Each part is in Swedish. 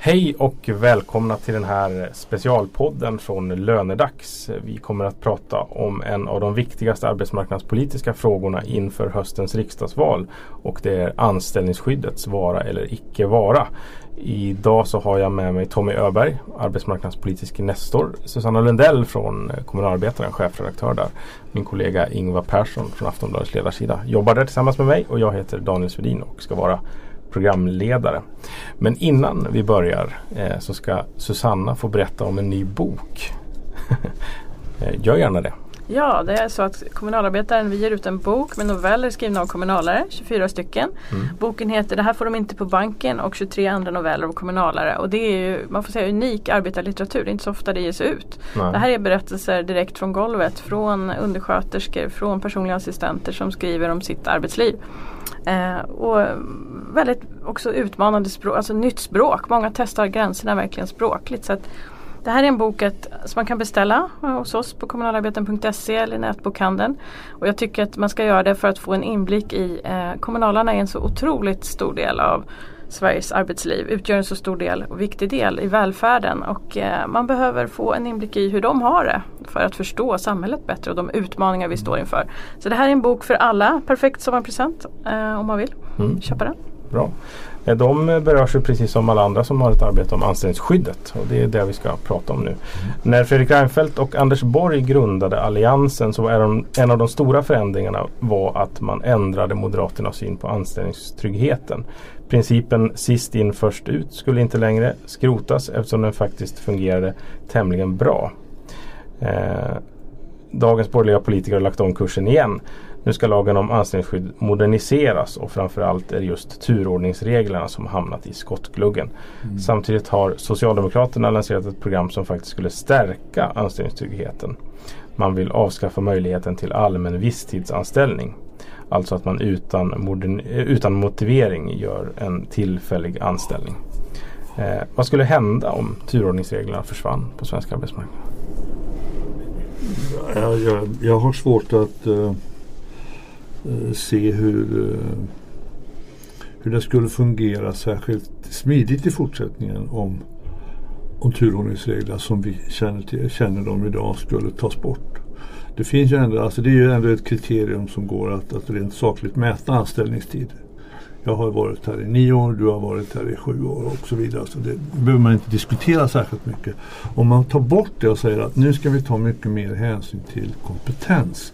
Hej och välkomna till den här specialpodden från Lönedags. Vi kommer att prata om en av de viktigaste arbetsmarknadspolitiska frågorna inför höstens riksdagsval och det är anställningsskyddets vara eller icke vara. Idag så har jag med mig Tommy Öberg, arbetsmarknadspolitisk nestor. Susanna Lundell från Kommunalarbetaren, chefredaktör där. Min kollega Ingvar Persson från Aftonbladets ledarsida jobbar där tillsammans med mig och jag heter Daniel Svedin och ska vara programledare. Men innan vi börjar eh, så ska Susanna få berätta om en ny bok. Eh, gör gärna det. Ja, det är så att Kommunalarbetaren vi ger ut en bok med noveller skrivna av kommunalare, 24 stycken. Mm. Boken heter Det här får de inte på banken och 23 andra noveller av kommunalare. Och det är ju, man får säga unik arbetarlitteratur, det är inte så ofta det ges ut. Nej. Det här är berättelser direkt från golvet, från undersköterskor, från personliga assistenter som skriver om sitt arbetsliv. Eh, och väldigt också utmanande språk, alltså nytt språk. Många testar gränserna verkligen språkligt. Så att, det här är en bok att, som man kan beställa eh, hos oss på kommunalarbeten.se eller nätbokhandeln. Och jag tycker att man ska göra det för att få en inblick i eh, kommunalarna är en så otroligt stor del av Sveriges arbetsliv, utgör en så stor del och viktig del i välfärden och eh, man behöver få en inblick i hur de har det för att förstå samhället bättre och de utmaningar vi står inför. Så det här är en bok för alla, perfekt sommarpresent eh, om man vill mm. köpa den. Bra. Eh, de berörs ju precis som alla andra som har ett arbete om anställningsskyddet och det är det vi ska prata om nu. Mm. När Fredrik Reinfeldt och Anders Borg grundade Alliansen så var de, en av de stora förändringarna var att man ändrade Moderaternas syn på anställningstryggheten. Principen sist in först ut skulle inte längre skrotas eftersom den faktiskt fungerade tämligen bra. Eh, dagens borgerliga politiker har lagt om kursen igen. Nu ska lagen om anställningsskydd moderniseras och framförallt är det just turordningsreglerna som hamnat i skottgluggen. Mm. Samtidigt har Socialdemokraterna lanserat ett program som faktiskt skulle stärka anställningstryggheten. Man vill avskaffa möjligheten till allmän visstidsanställning. Alltså att man utan, utan motivering gör en tillfällig anställning. Eh, vad skulle hända om turordningsreglerna försvann på svensk arbetsmarknad? Jag, jag, jag har svårt att uh, Eh, se hur, eh, hur det skulle fungera särskilt smidigt i fortsättningen om, om turordningsreglerna som vi känner, till, känner dem idag skulle tas bort. Det finns ju ändå, alltså det är ju ändå ett kriterium som går att, att rent sakligt mäta anställningstid. Jag har varit här i nio år, du har varit här i sju år och så vidare. Så det behöver man inte diskutera särskilt mycket. Om man tar bort det och säger att nu ska vi ta mycket mer hänsyn till kompetens.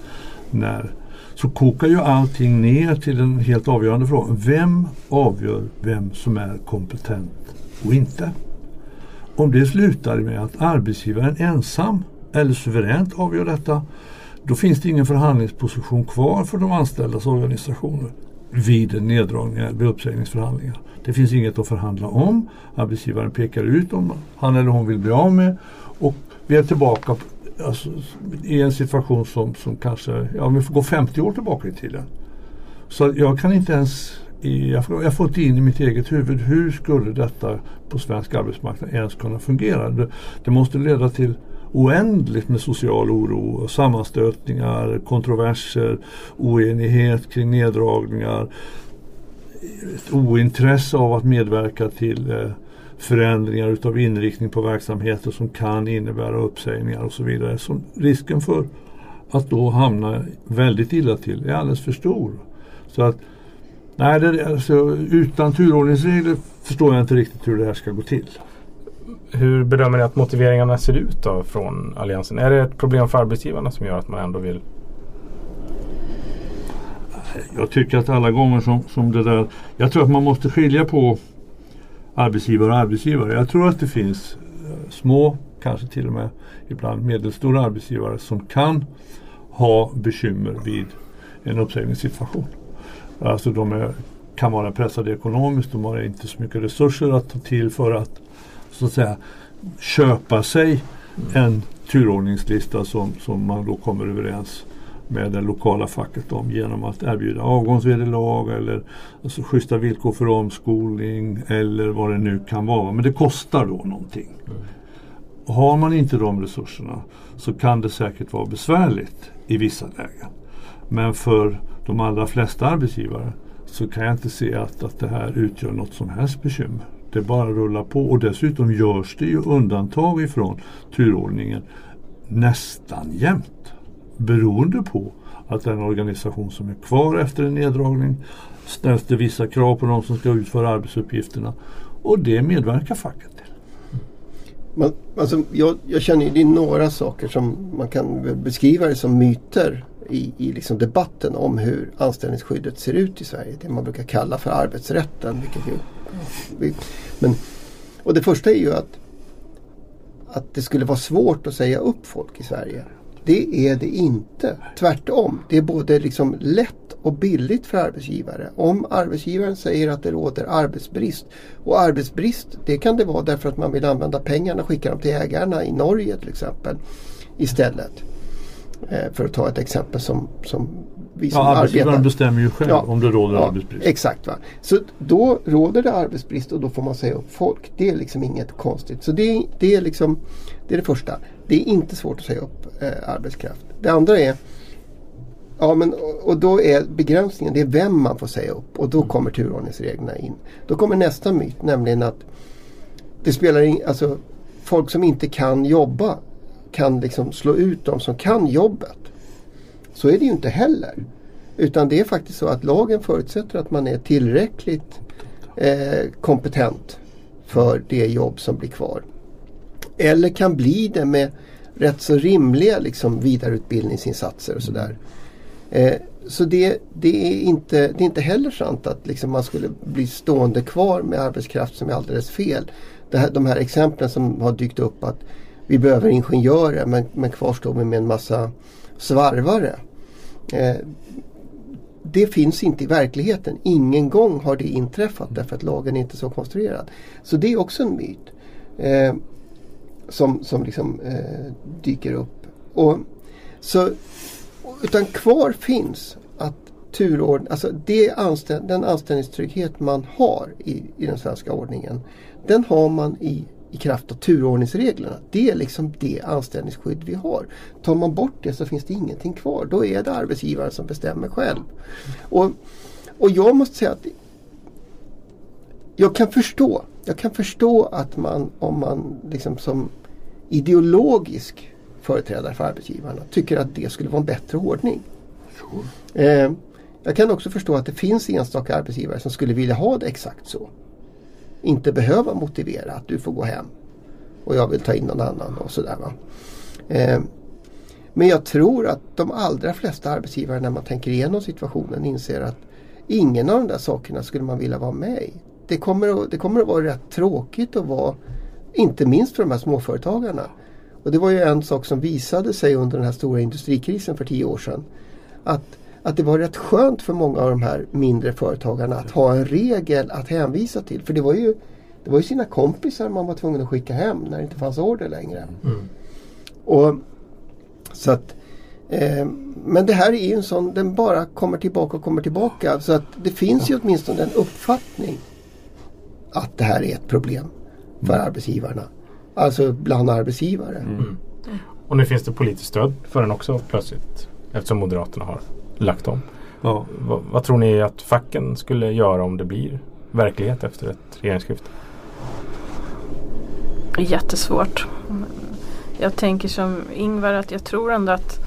När, så kokar ju allting ner till den helt avgörande frågan. Vem avgör vem som är kompetent och inte? Om det slutar med att arbetsgivaren ensam eller suveränt avgör detta då finns det ingen förhandlingsposition kvar för de anställdas organisationer vid neddragningar, vid uppsägningsförhandlingar. Det finns inget att förhandla om. Arbetsgivaren pekar ut om han eller hon vill bli av med och vi är tillbaka alltså, i en situation som, som kanske, ja vi får gå 50 år tillbaka i tiden. Så jag kan inte ens, jag får, jag får inte in i mitt eget huvud hur skulle detta på svensk arbetsmarknad ens kunna fungera. Det, det måste leda till oändligt med social oro, sammanstötningar, kontroverser, oenighet kring neddragningar, ett ointresse av att medverka till eh, förändringar utav inriktning på verksamheter som kan innebära uppsägningar och så vidare. Så risken för att då hamna väldigt illa till är alldeles för stor. Så att nej, det, alltså, utan turordningsregler förstår jag inte riktigt hur det här ska gå till. Hur bedömer ni att motiveringarna ser ut då från Alliansen? Är det ett problem för arbetsgivarna som gör att man ändå vill jag tycker att alla gånger som, som det där Jag tror att man måste skilja på arbetsgivare och arbetsgivare. Jag tror att det finns eh, små, kanske till och med ibland medelstora arbetsgivare som kan ha bekymmer vid en uppsägningssituation. Alltså de är, kan vara pressade ekonomiskt, de har inte så mycket resurser att ta till för att så att säga köpa sig en turordningslista som, som man då kommer överens med det lokala facket om genom att erbjuda avgångsvederlag eller alltså schyssta villkor för omskolning eller vad det nu kan vara. Men det kostar då någonting. Mm. Har man inte de resurserna så kan det säkert vara besvärligt i vissa lägen. Men för de allra flesta arbetsgivare så kan jag inte se att, att det här utgör något som helst bekymmer. det bara rullar på och dessutom görs det ju undantag ifrån turordningen nästan jämt. Beroende på att den organisation som är kvar efter en neddragning ställs det vissa krav på de som ska utföra arbetsuppgifterna. Och det medverkar facket till. Man, alltså, jag, jag känner att det är några saker som man kan beskriva det som myter i, i liksom debatten om hur anställningsskyddet ser ut i Sverige. Det man brukar kalla för arbetsrätten. Vilket ju, men, och det första är ju att, att det skulle vara svårt att säga upp folk i Sverige. Det är det inte. Tvärtom. Det är både liksom lätt och billigt för arbetsgivare. Om arbetsgivaren säger att det råder arbetsbrist. Och arbetsbrist det kan det vara därför att man vill använda pengarna och skicka dem till ägarna i Norge till exempel. Istället. Eh, för att ta ett exempel som, som vi som ja, arbetsgivaren arbetar. bestämmer ju själv Ja. om det råder Ja, arbetsbrist. Exakt. Va? Så då råder det arbetsbrist och då får man säga upp folk. Det är liksom inget konstigt. Så det, det, är, liksom, det är det första. Det är inte svårt att säga upp eh, arbetskraft. Det andra är Ja men och, då är begränsningen det är vem man får säga upp och då kommer turordningsreglerna in. Då kommer nästa myt nämligen att det spelar in, alltså folk som inte kan jobba kan liksom slå ut de som kan jobbet. Så är det ju inte heller. Utan det är faktiskt så att lagen förutsätter att man är tillräckligt eh, kompetent för det jobb som blir kvar. Eller kan bli det med rätt så rimliga liksom, vidareutbildningsinsatser och sådär. Eh, så det, det, är inte, det är inte heller sant att liksom, man skulle bli stående kvar med arbetskraft som är alldeles fel. Det här, de här exemplen som har dykt upp att vi behöver ingenjörer men, men kvar står vi med en massa svarvare. Eh, det finns inte i verkligheten. Ingen gång har det inträffat därför att lagen är inte så konstruerad. Så det är också en myt. Eh, som som liksom, eh, dyker upp. Och, så, utan kvar finns att turordning, alltså det anställ, den anställningstrygghet man har i, i den svenska ordningen. Den har man i, i kraft av turordningsreglerna. Det är liksom det anställningsskydd vi har. Tar man bort det så finns det ingenting kvar. Då är det arbetsgivaren som bestämmer själv. Och, och jag måste säga att jag kan förstå jag kan förstå att man om man liksom som ideologisk företrädare för arbetsgivarna tycker att det skulle vara en bättre ordning. Eh, jag kan också förstå att det finns enstaka arbetsgivare som skulle vilja ha det exakt så. Inte behöva motivera att du får gå hem och jag vill ta in någon annan och sådär. Va? Eh, men jag tror att de allra flesta arbetsgivare när man tänker igenom situationen inser att ingen av de där sakerna skulle man vilja vara med i. Det kommer, att, det kommer att vara rätt tråkigt att vara, inte minst för de här småföretagarna. Och det var ju en sak som visade sig under den här stora industrikrisen för tio år sedan. Att, att det var rätt skönt för många av de här mindre företagarna att ha en regel att hänvisa till. För det var ju, det var ju sina kompisar man var tvungen att skicka hem när det inte fanns order längre. Och så att, eh, men det här är ju en sån, den bara kommer tillbaka och kommer tillbaka. Så att det finns ju åtminstone en uppfattning att det här är ett problem för arbetsgivarna. Alltså bland arbetsgivare. Och nu finns det politiskt stöd för den också plötsligt. Eftersom Moderaterna har lagt om. Ja. Vad, vad tror ni att facken skulle göra om det blir verklighet efter ett regeringsskifte? Jättesvårt. Jag tänker som Ingvar att jag tror ändå att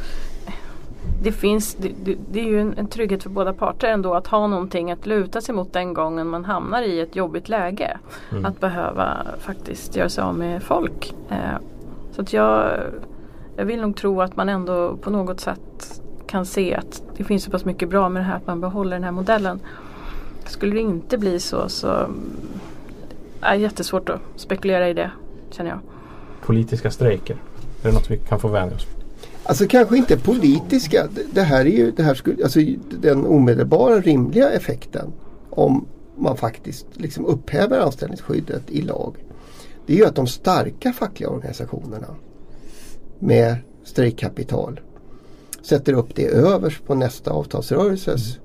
det finns, det, det, det är ju en, en trygghet för båda parter ändå att ha någonting att luta sig mot den gången man hamnar i ett jobbigt läge. Mm. Att behöva faktiskt göra sig av med folk. Eh, så att jag, jag vill nog tro att man ändå på något sätt kan se att det finns så pass mycket bra med det här att man behåller den här modellen. Skulle det inte bli så så är det jättesvårt att spekulera i det känner jag. Politiska strejker. Är det något vi kan få vänja oss? Alltså kanske inte politiska. Det- Det här är ju det här skulle, alltså, den omedelbara rimliga effekten om man faktiskt liksom upphäver anställningsskyddet i lag. Det är ju att de starka fackliga organisationerna med strejkkapital sätter upp det överst på nästa avtalsrörelses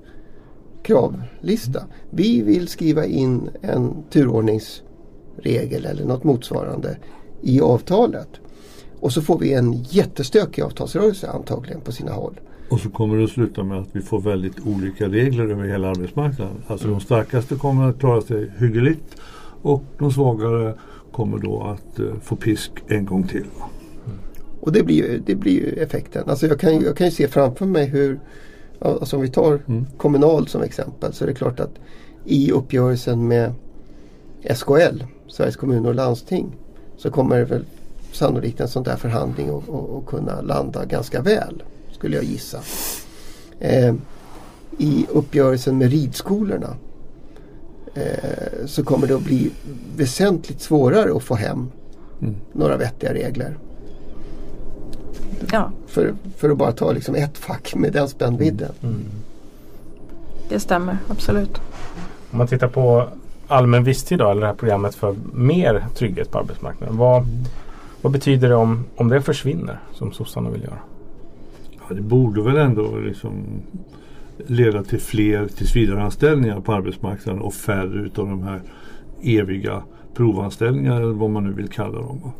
kravlista. Vi vill skriva in en turordningsregel eller något motsvarande i avtalet. Och så får vi en jättestökig avtalsrörelse antagligen på sina håll. Och så kommer det att sluta med att vi får väldigt olika regler över hela arbetsmarknaden. Alltså de starkaste kommer att klara sig hyggligt och de svagare kommer då att eh, få pisk en gång till. Och det blir det blir effekten. Alltså jag, kan, jag kan ju se framför mig hur, alltså om vi tar Mm. Kommunal som exempel så är det klart att i uppgörelsen med SKL, Sveriges kommuner och landsting, så kommer det väl sannolikt en sån där förhandling att och, och kunna landa ganska väl, skulle jag gissa. Eh, I uppgörelsen med ridskolorna eh, så kommer det att bli väsentligt svårare att få hem Mm. några vettiga regler. Ja, För, för att bara ta liksom ett fack med den spännvidden. det stämmer absolut. Om man tittar på allmän visstid då, eller det här programmet för mer trygghet på arbetsmarknaden. Vad, vad betyder det om, om det försvinner som sossarna vill göra? Ja, det borde väl ändå liksom leda till fler tillsvidareanställningar på arbetsmarknaden och färre utav de här eviga provanställningar eller vad man nu vill kalla dem.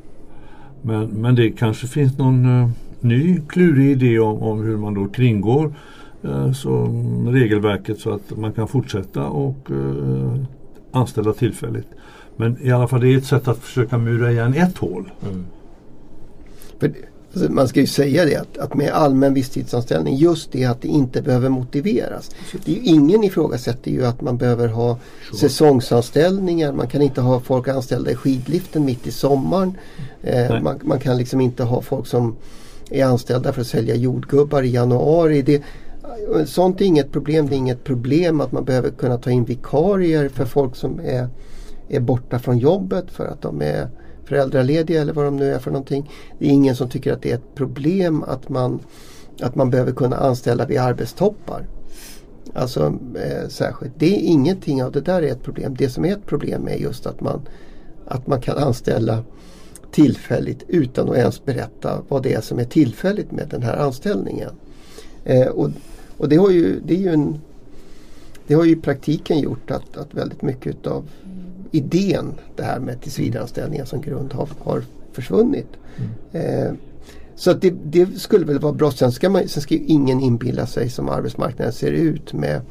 Men, men det kanske finns någon eh, ny klurig idé om, om hur man då kringgår eh, så, regelverket så att man kan fortsätta och eh, anställa tillfälligt. Men i alla fall det är ett sätt att försöka mura igen ett hål. För, alltså, man ska ju säga det att, att med allmän visstidsanställning, just det att det inte behöver motiveras. Det är ju, ingen ifrågasätter ju att man behöver ha säsongsanställningar. Man kan inte ha folk anställda i skidliften mitt i sommaren. Eh, man, man kan liksom inte ha folk som är anställda för att sälja jordgubbar i januari. Det, sånt är inget problem. Det är inget problem att man behöver kunna ta in vikarier för folk som är, är borta från jobbet för att de är föräldralediga eller vad de nu är för någonting. Det är ingen som tycker att det är ett problem att man, att man behöver kunna anställa vid arbetstoppar. Alltså eh, särskilt. Det är ingenting av det där är ett problem. Det som är ett problem är just att man, att man kan anställa tillfälligt utan att ens berätta vad det är som är tillfälligt med den här anställningen. Eh, och och det, har ju, det, är ju en, det har ju i praktiken gjort att, att väldigt mycket av idén, det här med tillsvidareanställningar som grund, har, har försvunnit. Eh, så att det, det skulle väl vara bra. Sen ska, man, sen ska ju ingen inbilla sig som arbetsmarknaden ser ut med,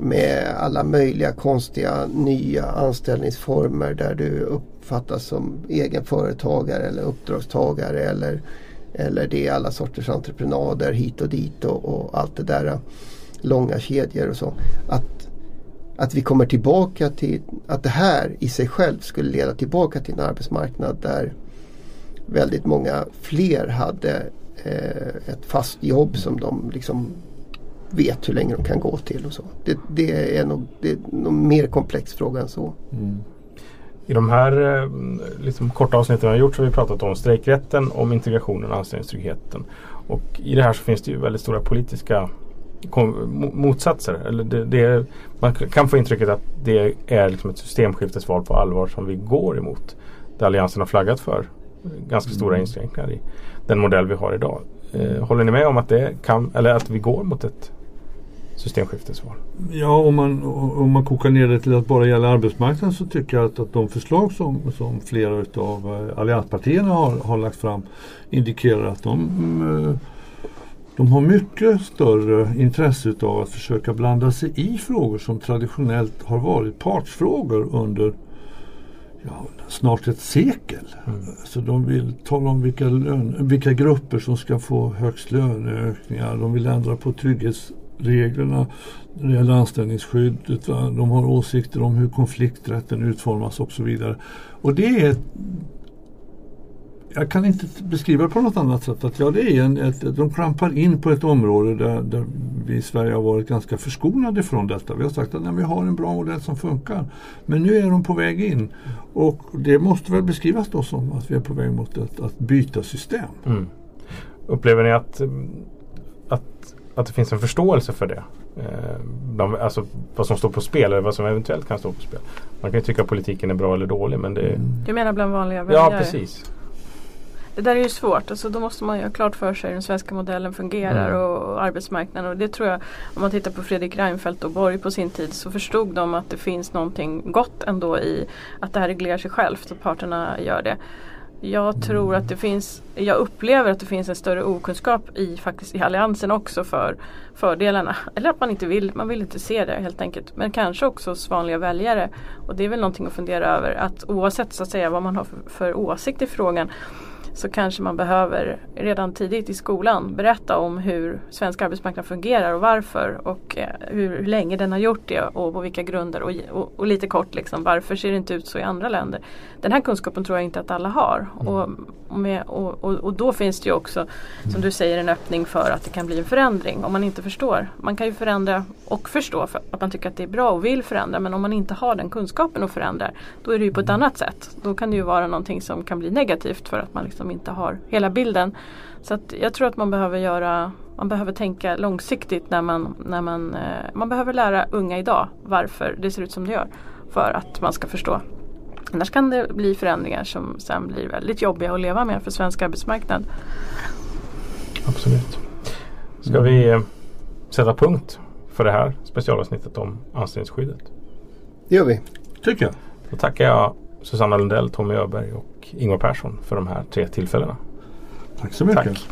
med alla möjliga konstiga nya anställningsformer där du uppfattas som egen företagare eller uppdragstagare eller, eller det är alla sorters entreprenader hit och dit och, och allt det där långa kedjor och så. Att, att vi kommer tillbaka till att det här i sig själv skulle leda tillbaka till en arbetsmarknad där väldigt många fler hade eh, ett fast jobb som de liksom vet hur länge de kan gå till och så. Det, det är nog det är nog mer komplex fråga än så. Mm. I de här eh, liksom, korta avsnitten vi har gjort så har vi pratat om strejkrätten, om integrationen och anställningstryggheten. Och i det här så finns det ju väldigt stora politiska motsatser. Eller det, det man kan få intrycket att det är liksom ett systemskiftesval på allvar som vi går emot. Där Alliansen har flaggat för ganska stora inskränkningar i den modell vi har idag. Eh, håller ni med om att, det kan, eller att vi går mot ett systemskiftesval? Ja, om man, om man kokar ner det till att bara gälla arbetsmarknaden så tycker jag att, att de förslag som, som flera av allianspartierna har, har lagt fram indikerar att de, eh, de har mycket större intresse av att försöka blanda sig i frågor som traditionellt har varit partsfrågor under ja, snart ett sekel. Så de vill tala om vilka, lön, vilka grupper som ska få högst löneökningar. De vill ändra på reglerna när det gäller anställningsskyddet. Va? De har åsikter om hur konflikträtten utformas och så vidare. Och det är jag kan inte beskriva det på något annat sätt. Att ja, det är en, ett, de klampar in på ett område där, där vi i Sverige har varit ganska förskonade från detta. Vi har sagt att nej, vi har en bra modell som funkar. Men nu är de på väg in. Och det måste väl beskrivas då som att vi är på väg mot ett, att byta system. Mm. Upplever ni att, mm, att, det finns en förståelse för det? Eh, bland, alltså vad som står på spel eller vad som eventuellt kan stå på spel. Man kan ju tycka att politiken är bra eller dålig men det Du menar bland vanliga väljare? Ja precis. Det där är ju svårt. Alltså, då måste man ju ha klart för sig hur den svenska modellen fungerar Mm. och, och arbetsmarknaden. Och det tror jag, om man tittar på Fredrik Reinfeldt och Borg på sin tid så förstod de att det finns någonting gott ändå i att det här reglerar sig självt och parterna gör det. Jag tror att det finns, jag upplever att det finns en större okunskap i, faktiskt, i Alliansen också för fördelarna. Eller att man inte vill, man vill inte se det helt enkelt. Men kanske också hos vanliga väljare. Och det är väl någonting att fundera över att oavsett så att säga vad man har för, för åsikt i frågan så kanske man behöver redan tidigt i skolan berätta om hur svensk arbetsmarknad fungerar och varför och eh, hur, hur länge den har gjort det och på vilka grunder och, och, och, lite kort liksom, varför ser det inte ut så i andra länder. Den här kunskapen tror jag inte att alla har mm. och, med, och, och, då finns det ju också som du säger en öppning för att det kan bli en förändring om man inte förstår. Man kan ju förändra och förstå för att man tycker att det är bra och vill förändra men om man inte har den kunskapen att förändra då är det ju på ett annat sätt. Då kan det ju vara någonting som kan bli negativt för att man liksom inte har hela bilden. Så att jag tror att man behöver göra man behöver tänka långsiktigt när man, när man, eh, man behöver lära unga idag varför det ser ut som det gör. För att man ska förstå. Annars kan det bli förändringar som sen blir väldigt jobbiga att leva med för svensk arbetsmarknad. Absolut. Ska vi eh, sätta punkt för det här specialavsnittet om anställningsskyddet? Det gör vi. Tycker jag. Då tackar jag Susanna Lundell, Tommy Öberg Ingvar Persson för de här tre tillfällena. Tack så mycket. Tack.